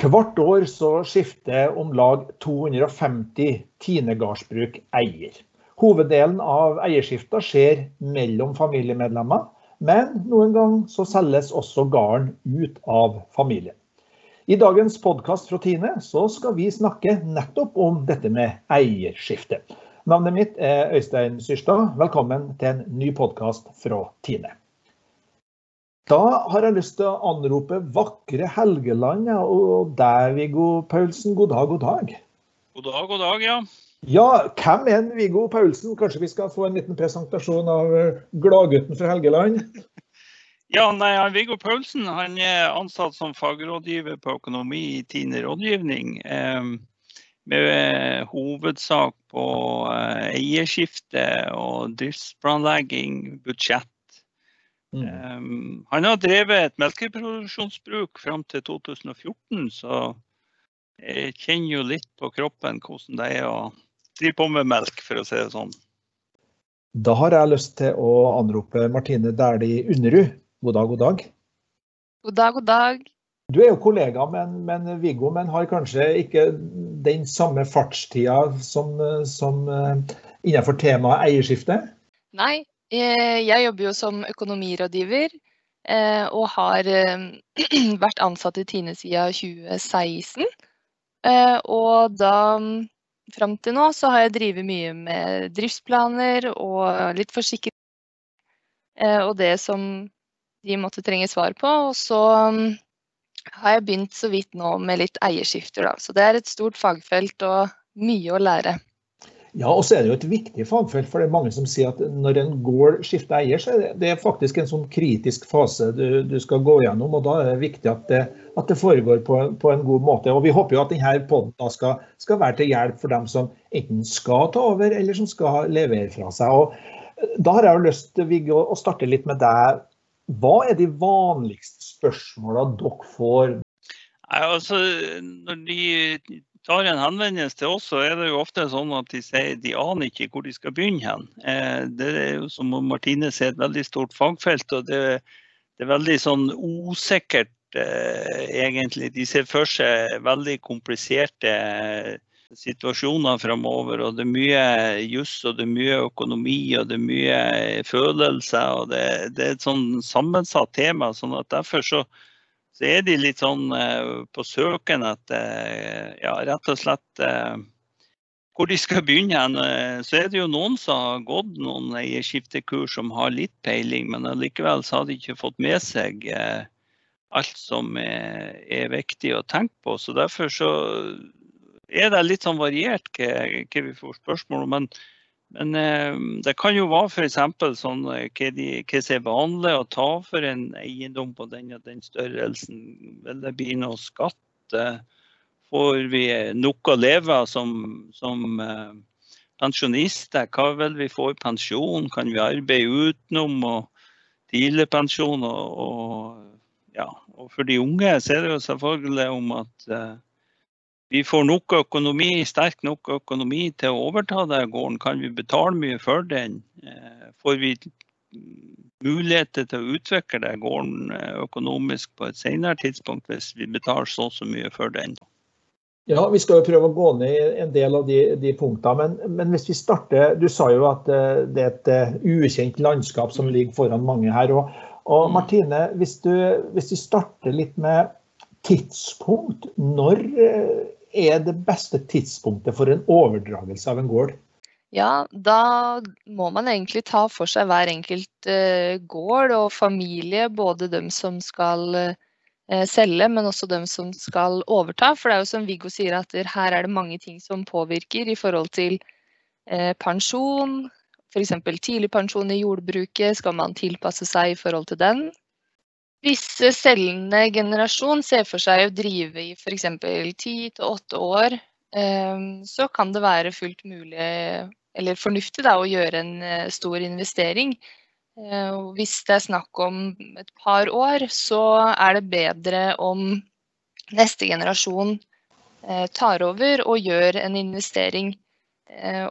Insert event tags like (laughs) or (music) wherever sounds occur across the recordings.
Hvert år så skifter om lag 250 Tine gardsbruk eier. Hoveddelen av eierskifta skjer mellom familiemedlemmer, men noen ganger så selges også gården ut av familien. I dagens podkast fra Tine så skal vi snakke nettopp om dette med eierskifte. Navnet mitt er Øystein Syrstad. Velkommen til en ny podkast fra Tine. Da har jeg lyst til å anrope vakre Helgeland og deg, Viggo Paulsen. God dag, god dag. God dag, god dag, ja. Ja, hvem er Viggo Paulsen? Kanskje vi skal få en liten presentasjon av eh, gladgutten fra Helgeland? (laughs) Ja, nei, Viggo Paulsen han er ansatt som fagrådgiver på økonomi i Tine rådgivning. Eh, med hovedsak på eh, eierskifte og driftsplanlegging, budsjett Mm. Um, han har drevet et melkeproduksjonsbruk fram til 2014, så jeg kjenner jo litt på kroppen hvordan det er å drive på med melk, for å si det sånn. Da har jeg lyst til å anrope Martine Dæhlie Underud. God dag, god dag. God dag, god dag. Du er jo kollega med, med Viggo, men har kanskje ikke den samme fartstida som, som eh, innenfor temaet eierskifte? Nei, jeg jobber jo som økonomirådgiver eh, og har eh, (clears throat) vært ansatt i Tine siden 2016. Og da fram til nå så har jeg drevet mye med driftsplaner og litt forsikring. Og det som de måtte trenge svar på. Og så har jeg begynt så vidt nå med litt eierskifter, da. Så det er et stort fagfelt og mye å lære. Ja, og så er det jo et viktig fagfelt. For det er mange som sier at når en gård skifter eier, så er det, faktisk en sånn kritisk fase du, du, skal gå gjennom. og Da er det viktig at det, at det foregår på, på, en god måte. og Vi håper jo at denne poden skal, skal, være til hjelp for dem som enten skal ta over, eller som skal levere fra seg. Og da har jeg jo lyst Viggo, å starte litt med deg. Hva er de vanligste spørsmåla dere får? Altså, når de tar en henvendelse til oss, så er det jo ofte sånn at de sier de aner ikke hvor de skal begynne hen. Eh, det er jo som Martine sier, et veldig stort fagfelt. og det, det er veldig sånn usikkert, eh, egentlig. De ser for seg veldig kompliserte situasjoner fremover. Og det er mye juss og det er mye økonomi og det er mye følelser. og Det, det er et sånn sammensatt tema. sånn at derfor så så er de litt sånn eh, på søken etter ja, rett og slett eh, hvor de skal begynne hen. Eh, så er det jo noen som har gått noen eierskiftekurs som har litt peiling, men allikevel så har de ikke fått med seg alt som er, er viktig å tenke på. Så derfor så er det litt sånn variert hva, hva vi får spørsmål om. Men men eh, det kan jo være f.eks. sånn eh, hva, de, hva som er vanlig å ta for en eiendom på den og den størrelsen. Vil det bli noe skatt? Får vi nok å leve av som, som eh, pensjonister? Hva vil vi få i pensjon? Kan vi arbeide utenom og tidligpensjon? Og, og, ja. og for de unge så er det jo selvfølgelig om at eh, vi får nok økonomi, sterk nok økonomi til å overta den gården. Kan vi betale mye for den? Eh, får vi muligheter til å utvikle den gården eh, økonomisk på et senere tidspunkt hvis vi betaler så og så mye for den? Ja, Vi skal jo prøve å gå ned i en del av de, de punktene. Men, men, hvis vi starter Du sa jo at eh, det er et ukjent landskap som ligger foran mange her. Og, og mm. Martine, hvis du, hvis vi starter litt med tidspunkt. Når er det beste tidspunktet for en overdragelse av en gård? Ja, da må man egentlig ta for seg hver enkelt uh, gård og familie. Både dem som skal uh, selge, men også dem som skal overta. For det er jo som Viggo sier, at her er det mange ting som påvirker i forhold til uh, pensjon. F.eks. tidligpensjon i jordbruket. Skal man tilpasse seg i forhold til den? Hvis selgende generasjon ser for seg å drive i f.eks. ti til åtte år, ehm, så kan det være fullt mulig, eller fornuftig, da, å gjøre en eh, stor investering. Eh, hvis det er snakk om et par år, så er det bedre om neste generasjon eh, tar over og gjør en investering.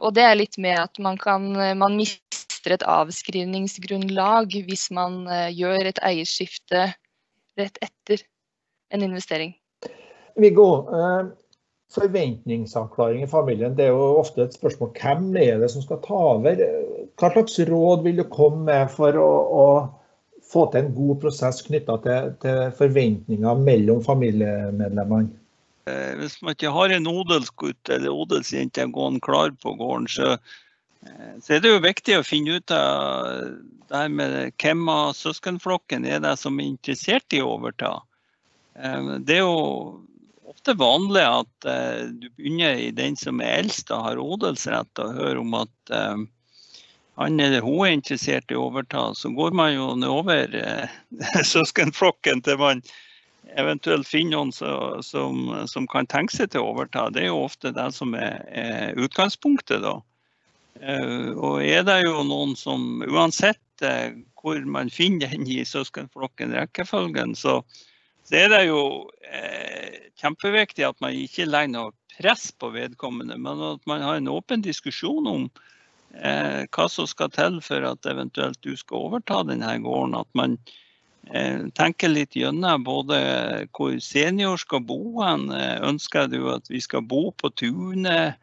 Og det er litt med at man, kan, man mister et avskrivningsgrunnlag hvis man gjør et eierskifte rett etter en investering. Viggo, eh, forventningsavklaring i familien det er jo ofte et spørsmål hvem er det som skal ta over. Hva slags råd vil du komme med for å, å få til en god prosess knytta til, til, forventninger mellom familiemedlemmene? Eh, hvis man ikke har en odelsgutt eller odelsjente gående klar på gården, så, eh, så, er det jo viktig å finne ut av det med hvem av søskenflokken er det som er interessert i å overta. Eh, det er jo ofte vanlig at du begynner i den som er eldst og har odelsrett, og hører om at han eller hun er interessert i å overta. Så går man jo nedover (laughs) søskenflokken til man eventuelt finner noen som, som, som, kan tenke seg til å overta, det er jo ofte det som er, er utgangspunktet. da. Uh, og er det jo noen som uansett uh, hvor man finner den i søskenflokken, rekkefølgen, så, så, er det jo eh, kjempeviktig at man ikke legger noe press på vedkommende, men at man har en åpen diskusjon om hva som skal til for at eventuelt du skal overta denne gården. At man Eh, tenke litt gjennom både hvor senior skal bo hen. Eh, ønsker du at vi skal bo på tunet?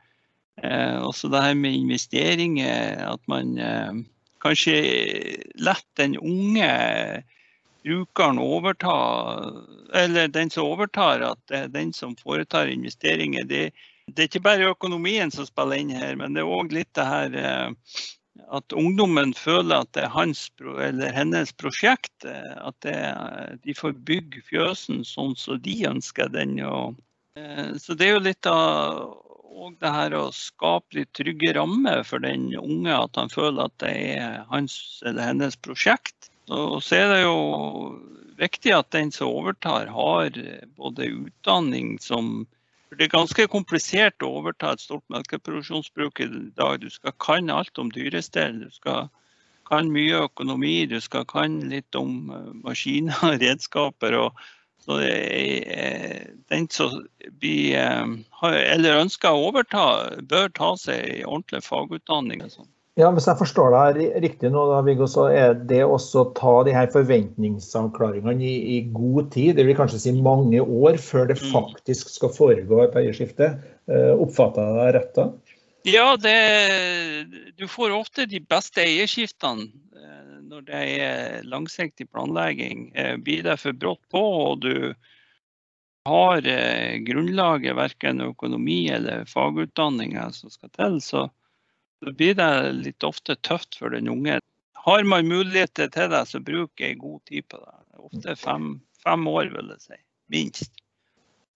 Eh, også det her med investeringer. At man kanskje lar den unge brukeren overta, eller den som overtar, at det er den som foretar investeringer. Det, det er ikke bare økonomien som spiller inn her, men det er òg litt det her at ungdommen føler at det er hans eller hennes prosjekt. Eh, at det, de får bygge fjøsen sånn som de ønsker den. Og, eh, så det er jo litt av det her å skape litt trygge rammer for den unge, at han føler at det er hans eller hennes prosjekt. Og så er det jo viktig at den som overtar, har både utdanning som det er ganske komplisert å overta et stort melkeproduksjonsbruk i dag. Du skal kan alt om dyrestell, du skal kan mye økonomi, du skal kan litt om eh, maskiner redskaper. Og, så er, den som blir, eh, ønsker å overta, bør ta seg ordentlig fagutdanning. og sånn. Ja, Hvis jeg forstår deg riktig nå, da, Viggo, så er det også å ta de her forventningsavklaringene i, i, god tid, det vil kanskje si mange år før det mm. faktisk skal foregå et eierskifte. Uh, Oppfatter jeg deg rett da? Ja, det, du får ofte de beste eierskiftene eh, når det er langsiktig planlegging. Eh, blir det for brått på og du har grunnlaget, verken økonomi eller fagutdanninger som skal til, så, så blir det litt ofte tøft for den unge. Har man muligheter til det, så bruk ei god tid på det. Ofte fem, fem år, vil jeg si. Minst.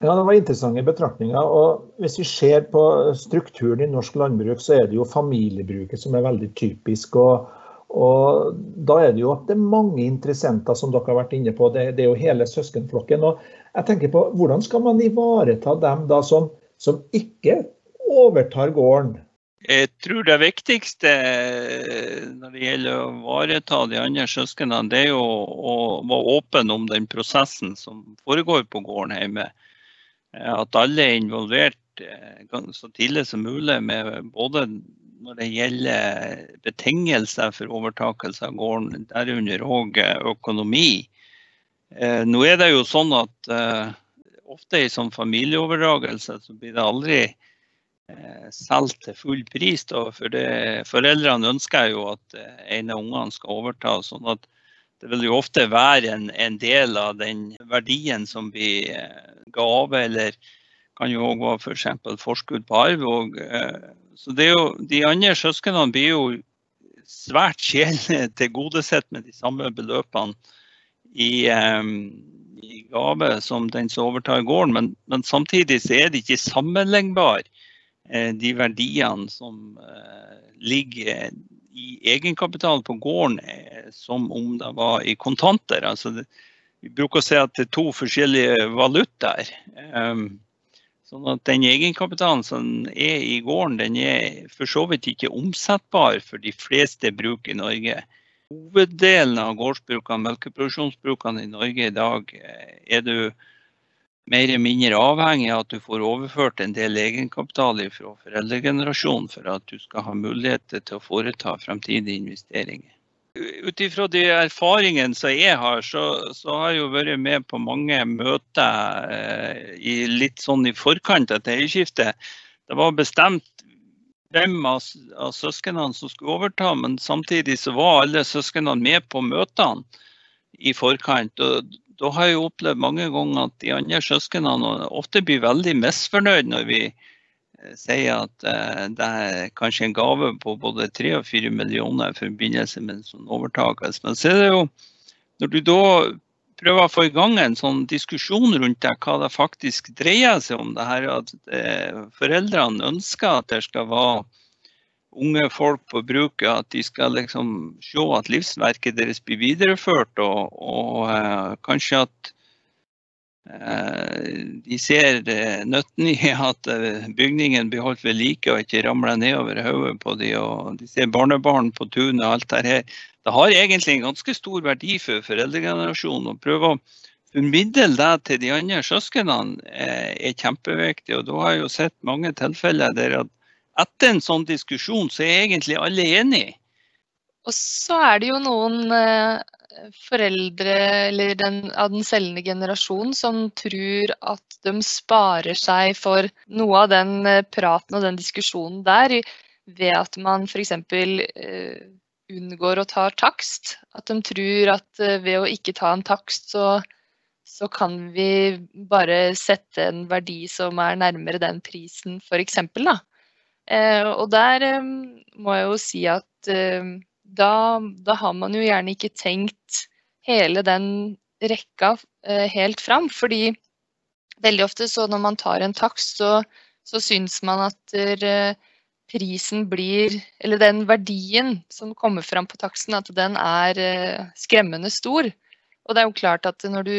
Ja, Det var interessante betraktninger. og Hvis vi ser på strukturen i norsk landbruk, så er det jo familiebruket som er veldig typisk. og, og Da er det jo at det er mange interessenter, som dere har vært inne på. Det, det er jo hele søskenflokken. og jeg tenker på Hvordan skal man ivareta dem da som, som ikke overtar gården? Jeg tror det viktigste eh, når det gjelder å ivareta de andre søsknene, det er jo å være åpen om den prosessen som foregår på gården hjemme. Eh, at alle er involvert eh, så tidlig som mulig, med både når det gjelder betingelser for overtakelse av gården, derunder òg økonomi. Nå er det jo sånn at ofte i sånn familieoverdragelse så blir det aldri solgt til full pris. Da, for det, foreldrene ønsker jo at eh, en av ungene skal overta. sånn at det vil jo ofte være en, en del av den verdien som blir eh, gave, eller kan jo òg være f.eks. For forskudd på arv. Og, så det er jo, De andre søsknene blir jo svært (laughs) sjelden tilgodesett med de samme beløpene i, i, gave som den som overtar gården, men, men samtidig så er det ikke sammenlignbart Eh, de verdiene som eh, ligger i egenkapital på gården eh, som om det var i kontanter. Altså vi bruker å si at det er to forskjellige valutaer. Um, sånn at Den egenkapitalen som er i gården, den er for så vidt ikke omsettbar for de fleste bruk i Norge. Hoveddelen av gårdsbrukene, melkeproduksjonsbrukene i Norge i dag, er du mer eller mindre avhengig av at du får overført en del egenkapital fra foreldregenerasjonen for at du skal ha mulighet til å foreta fremtidige investeringer. Ut ifra de erfaringene som jeg har, så, så, har jeg jo vært med på mange møter eh, i litt sånn i forkant av eierskiftet. Det var bestemt hvem av, av søsknene som skulle overta, men samtidig så var alle søsknene med på møtene i forkant. Og da har jeg opplevd mange ganger at de andre søsknene ofte blir veldig misfornøyd når vi Eh, sier at uh, det er kanskje en gave på både 3 og 4 millioner i forbindelse med en sånn overtakelse. Men så er det jo, når du da prøver å få i gang en sånn diskusjon rundt det, hva det faktisk dreier seg om, det her at uh, foreldrene ønsker at det skal være unge folk på bruket, at de skal liksom se at livsverket deres blir videreført, og, og uh, kanskje at uh, de ser nøtten i (laughs) at eh, bygningen blir holdt ved like og ikke ramler nedover hodet på dem. Og de ser barnebarn på tunet og alt det her. Det har egentlig en ganske stor verdi for foreldregenerasjonen. Å prøve å formidle det til de andre søsknene er kjempeviktig. Og da har jeg jo sett mange tilfeller der at etter en sånn diskusjon, så er egentlig alle enige. Og så er det jo noen foreldre eller den, av den selgende generasjon som tror at de sparer seg for noe av den eh, praten og den diskusjonen der ved at man f.eks. Uh, unngår å ta takst. At de tror at ved å ikke ta en takst, så, så, kan vi bare sette en verdi som er nærmere den prisen, f.eks. Uh, og der um, må jeg jo si at uh, da, da, har man jo gjerne ikke tenkt hele den rekka eh, helt fram. Fordi veldig ofte så når man tar en takst, så, så syns man at eh, prisen blir Eller den verdien som kommer fram på taksten, at den er eh, skremmende stor. Og det er jo klart at når du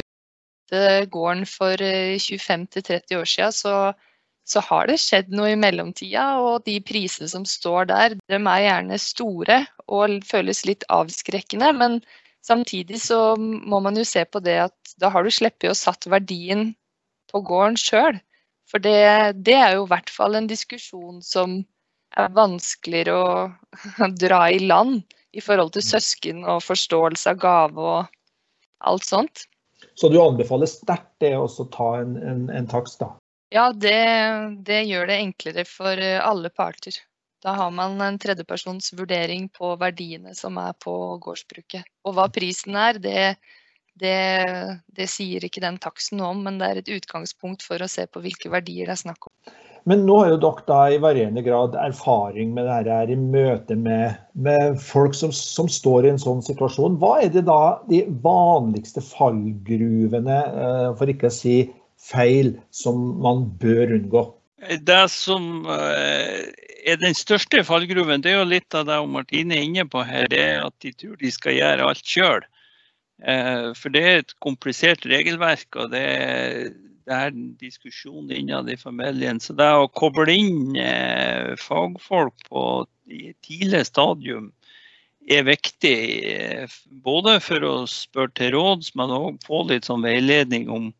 gården for 25-30 år siden, så så har det skjedd noe i mellomtida, og de prisene som står der, de er gjerne store og føles litt avskrekkende. Men samtidig så må man jo se på det at da har du sluppet å satt verdien på gården sjøl. For det, det, er jo i hvert fall en diskusjon som er vanskeligere å (laughs) dra i land i forhold til søsken og forståelse av gave og alt sånt. Så du anbefaler sterkt det å ta en, en, en takst, da? Ja, det, det, gjør det enklere for eh, alle parter. Da har man en tredjepersons vurdering på verdiene som er på gårdsbruket. Og hva prisen er, det, det, det sier ikke den taksten om, men det er et utgangspunkt for å se på hvilke verdier det er snakk om. Men nå har jo dere da i varierende grad erfaring med dette her i møte med, med folk som, som, står i en sånn situasjon. Hva er det da de vanligste fallgruvene, eh, for ikke å si feil som man bør unngå? Det som eh, er den største fallgruven, det er jo litt av det Martine er inne på her, det er at de tror de skal gjøre alt sjøl. Eh, for det er et komplisert regelverk, og det er, en diskusjon innad i familien. Så det å koble inn eh, fagfolk på tidlig stadium er viktig. Både for å spørre til råds, men òg få litt sånn veiledning om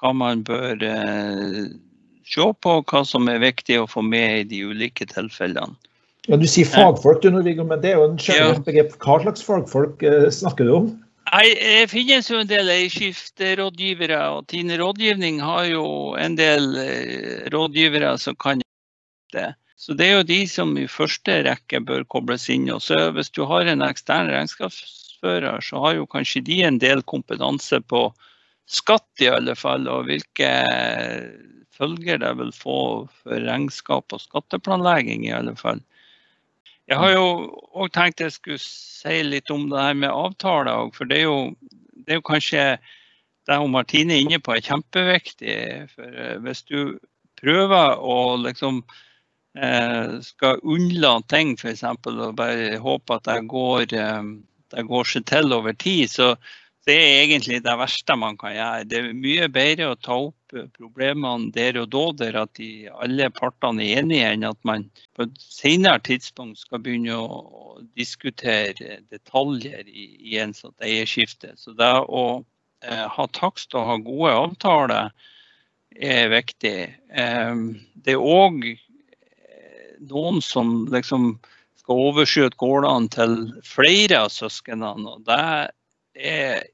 hva man bør eh, se på, hva som er viktig å få med i de ulike tilfellene. Ja, Du sier fagfolk, du, Norvigo, men det er jo en generelt begrep. Hva slags fagfolk eh, snakker du om? Nei, Det finnes jo en del eierskifterådgivere, og Tine rådgivning har jo en del eh, rådgivere som kan det. Så det er jo de som i første rekke bør kobles inn. Og så hvis du har en ekstern regnskapsfører, så har jo kanskje de en del kompetanse på skatt i alle fall, og hvilke følger det vil få for regnskap og skatteplanlegging i alle fall. Jeg har jo òg tenkt jeg skulle si litt om det her med avtaler, for det er jo, det er jo kanskje det Martine er inne på er kjempeviktig. For eh, hvis du prøver å liksom eh, skal unnlate ting, f.eks., og bare håpe at det går, eh, det går seg til over tid, så, det er egentlig det verste man kan gjøre. Det er mye bedre å ta opp eh, problemene der og da, der at de, alle partene er enige, enn at man på et senere tidspunkt skal begynne å, diskutere detaljer i, i en sånt eierskifte. Så det å eh, ha takst og ha gode avtaler er viktig. Eh, det er òg eh, noen som liksom skal overskyte gårdene til flere av søsknene. Det er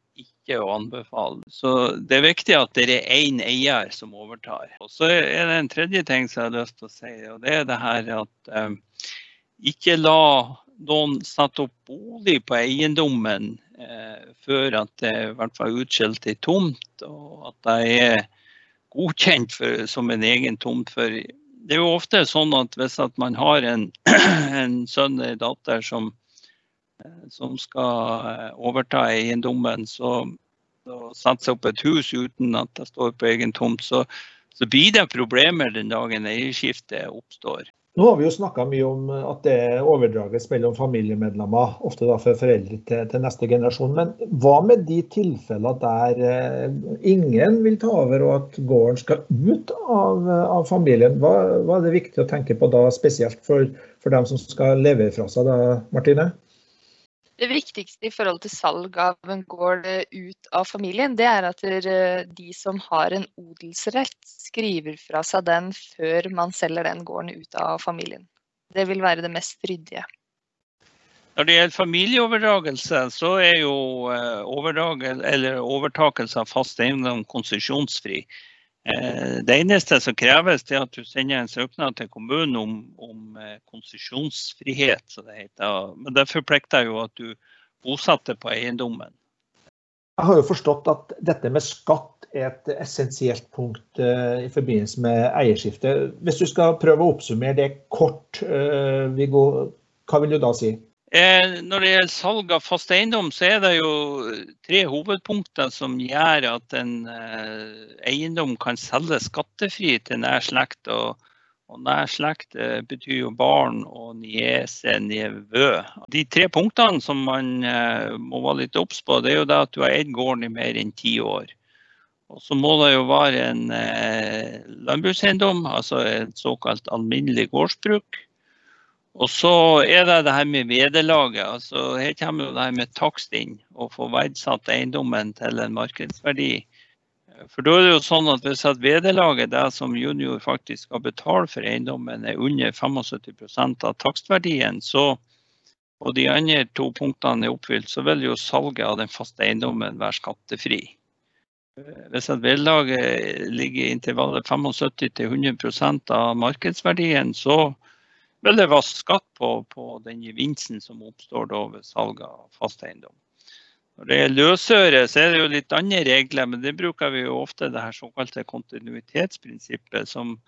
ikke å anbefale. Så Det er viktig at det er én eier som overtar. Og Så er det en tredje ting som jeg har lyst til å si. og Det er det her at eh, ikke la noen sette opp bolig på eiendommen eh, før at det i hvert fall er utskilt ei tomt, og at det er godkjent for, som en egen tomt. For det er jo ofte sånn at hvis at man har en, (clears throat) en sønn eller datter som, som skal eh, overta eiendommen, så, så sette seg opp et hus uten at det står på egen tomt, så, så blir det problemer den dagen eierskiftet oppstår. Nå har vi jo snakka mye om at det overdrages mellom familiemedlemmer, ofte da for foreldre til, til, neste generasjon. Men hva med de tilfeller der eh, ingen vil ta over og at gården skal ut av, av familien? Hva, hva, er det viktig å tenke på da, spesielt for, for dem som skal leve fra seg da, Martine? Det viktigste i forhold til salg av en gård ut av familien, det er at de som har en odelsrett, skriver fra seg den før man selger den gården ut av familien. Det vil være det mest ryddige. Når det gjelder familieoverdragelse, så er jo eh, overtakelse av fast eiendom konsesjonsfri. Eh, det eneste som kreves, er at du sender en søknad til kommunen om, om eh, konsesjonsfrihet, det. Men det forplikter jo at du bosetter på eiendommen. Jeg har jo forstått at dette med skatt er et essensielt punkt eh, i forbindelse med eierskifte. Hvis du skal prøve å oppsummere det kort, Viggo, hva vil du da si? Eh, når det gjelder salg av fast eiendom, så er det jo tre hovedpunkter som gjør at en eh, eiendom kan selge skattefri til nær slekt. Og, og nær slekt eh, betyr jo barn og niese, nevø. De tre punktene som man må være litt obs på, det er jo det at du har eid gården i mer enn ti år. Og så må det jo være en landbrukseiendom, altså et såkalt alminnelig gårdsbruk. Og så er det det her med vederlaget. altså Her kommer jo det her med takst inn. Å få verdsatt eiendommen til en markedsverdi. For da er det jo sånn at Hvis at vederlaget, det som junior faktisk skal betale for eiendommen, er under 75% av takstverdien, så, og de andre to punktene er oppfylt, så vil jo salget av den faste eiendommen være skattefri. Hvis at vederlaget ligger i intervallet 75 100% av markedsverdien, så være skatt på, på den gevinsten som oppstår da ved salg av fast eiendom. Når det er løsøre, så er det jo litt andre regler, men det bruker vi jo ofte det her såkalte kontinuitetsprinsippet, som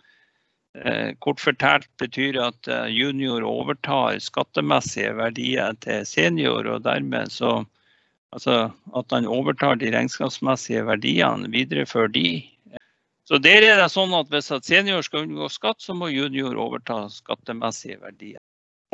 eh, kort fortalt betyr at eh, junior overtar skattemessige verdier til senior, og dermed så Altså at han overtar de regnskapsmessige verdiene, viderefører de så der er det sånn at Hvis at senior skal unngå skatt, så må junior overta skattemessige verdier.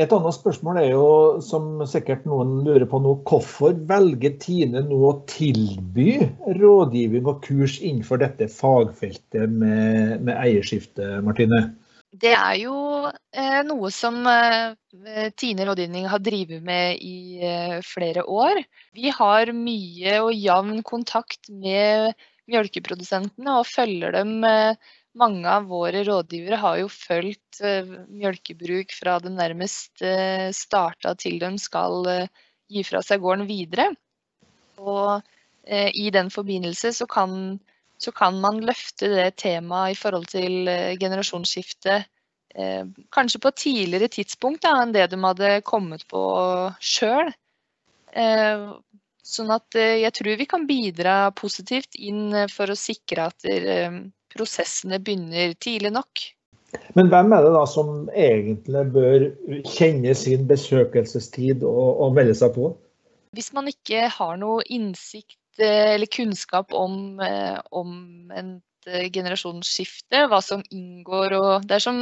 Et annet spørsmål er jo, som sikkert noen lurer på nå, hvorfor velger Tine nå å tilby rådgivning og kurs innenfor dette fagfeltet med, med eierskifte, Martine? Det er jo eh, noe som eh, Tine rådgivning har drevet med i eh, flere år. Vi har mye og jevn kontakt med mjølkeprodusentene og følger dem. Eh, mange av våre rådgivere har jo fulgt eh, mjølkebruk fra det nærmest eh, starta til de skal gi fra seg gården videre. Og i den forbindelse så kan, så kan man løfte det temaet i forhold til generasjonsskifte kanskje på tidligere tidspunkt da, enn det de hadde kommet på sjøl. Sånn at eh, jeg tror vi kan bidra positivt inn eh, for å sikre at eh, prosessene begynner tidlig nok. Men hvem er det da som egentlig bør kjenne sin besøkelsestid og, og melde seg på? Hvis man ikke har noe innsikt eller kunnskap om, om et generasjonsskifte, hva som inngår og Det er som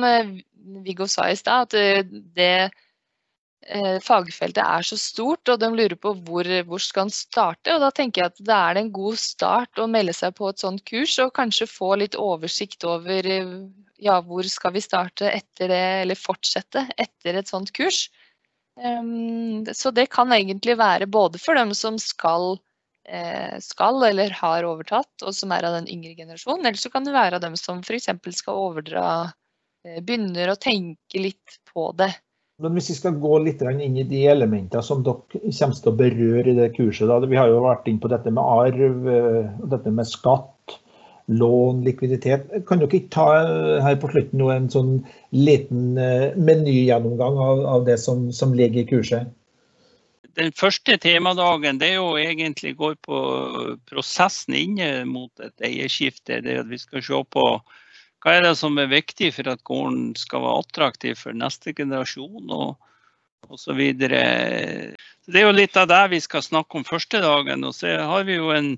Viggo sa i stad, at det fagfeltet er så stort, og de lurer på hvor, hvor skal en starte. Og da tenker jeg at det er en god start å melde seg på et sånt kurs, og kanskje få litt oversikt over eh, ja, hvor skal vi starte etter det, eller fortsette etter et sånt kurs. Um, så det kan egentlig være både for dem som skal, eh, skal eller har overtatt, og som er av den yngre generasjonen, eller så kan det være av dem som f.eks. skal overdra, begynner å tenke litt på det Men hvis vi skal gå litt inn i de elementene som dere kommer til å berøre i det kurset. Da. Vi har jo vært inn på dette med arv, eh, dette med skatt, lån, likviditet. Kan dere ikke ta eh, her på slutten en sånn liten eh, menygjennomgang av, av det som, som, ligger i kurset? Den første temadagen det er jo egentlig går på prosessen inne mot et eierskifte. Det at vi skal se på hva er det som er viktig for at gården skal være attraktiv for neste generasjon og osv. Det er jo litt av det vi skal snakke om første dagen. Og så har vi jo en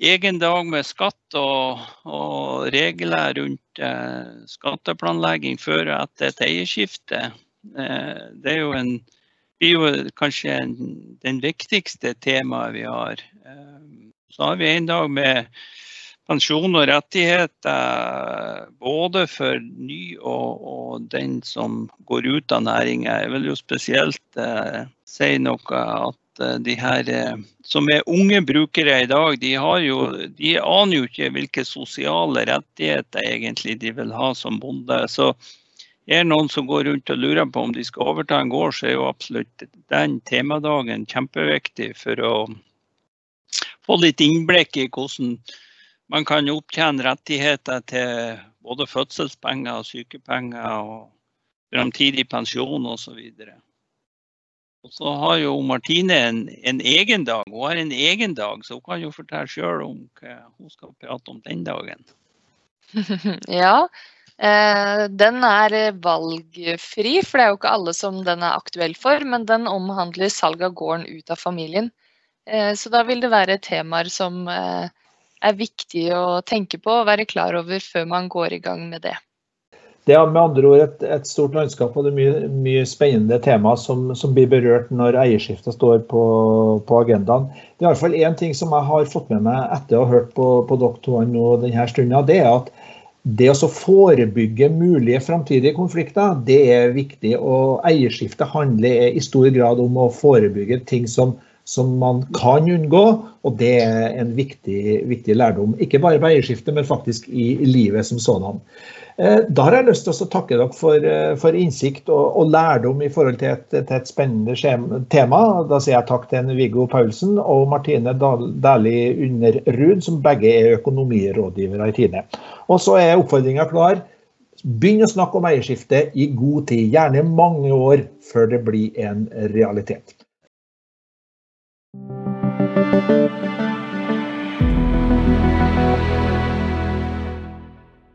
egen dag med skatt og, og regler rundt eh, skatteplanlegging før og etter et eierskifte. Eh, det er jo, en, er jo kanskje en, den viktigste temaet vi har. Eh, så har vi en dag med pensjon og rettigheter både for ny og, og, den som går ut av næringa. Jeg vil jo spesielt eh, si noe at eh, de her eh, som er unge brukere i dag, de, jo, de, aner jo ikke hvilke sosiale rettigheter egentlig de vil ha som bonde. Så er det noen som går rundt og lurer på om de skal overta en gård, så er jo absolutt den temadagen kjempeviktig for å få litt innblikk i hvordan man kan opptjene rettigheter til både fødselspenger og sykepenger og framtidig pensjon osv. Og så har jo Martine en, en, egen dag. Hun har en egen dag, så hun kan jo fortelle sjøl om hva hun skal prate om den dagen. (laughs) ja, eh, den er valgfri, for det er jo ikke alle som den er aktuell for. Men den omhandler salg av gården ut av familien. Eh, så da vil det være temaer som eh, er viktig å tenke på og være klar over før man går i gang med det. Det er med andre ord et, et stort landskap og det er mye, mye spennende tema som, som, blir berørt når eierskiftet står på, på agendaen. Det er i hvert fall én ting som jeg har fått med meg etter å ha hørt på, på dere to denne stunden. Det er at det å forebygge mulige framtidige konflikter, det er viktig. Og eierskiftet handler i stor grad om å forebygge ting som som man kan unngå, og det er en viktig, viktig lærdom. Ikke bare ved eierskiftet, men faktisk i livet som sådan. Eh, da har jeg lyst til å takke dere for, eh, for innsikt og, og, lærdom i forhold til et, til et spennende tema. Da sier jeg takk til Viggo Paulsen og Martine Dæhlie Underrud, som begge er økonomirådgivere i Tine. Og så er oppfordringa klar. Begynn å snakke om eierskifte i god tid, gjerne mange år før det blir en realitet. Thank you.